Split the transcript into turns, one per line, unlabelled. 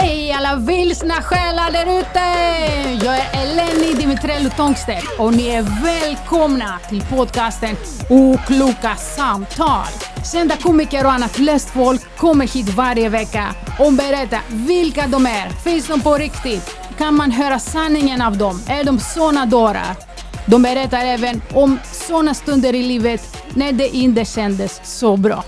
Hej alla vilsna själar där ute! Jag är Eleni Dimitrello Tångstedt och ni är välkomna till podcasten Okloka samtal. Kända komiker och annat löst folk kommer hit varje vecka och berättar vilka de är. Finns de på riktigt? Kan man höra sanningen av dem? Är de såna dårar? De berättar även om såna stunder i livet när det inte kändes så bra.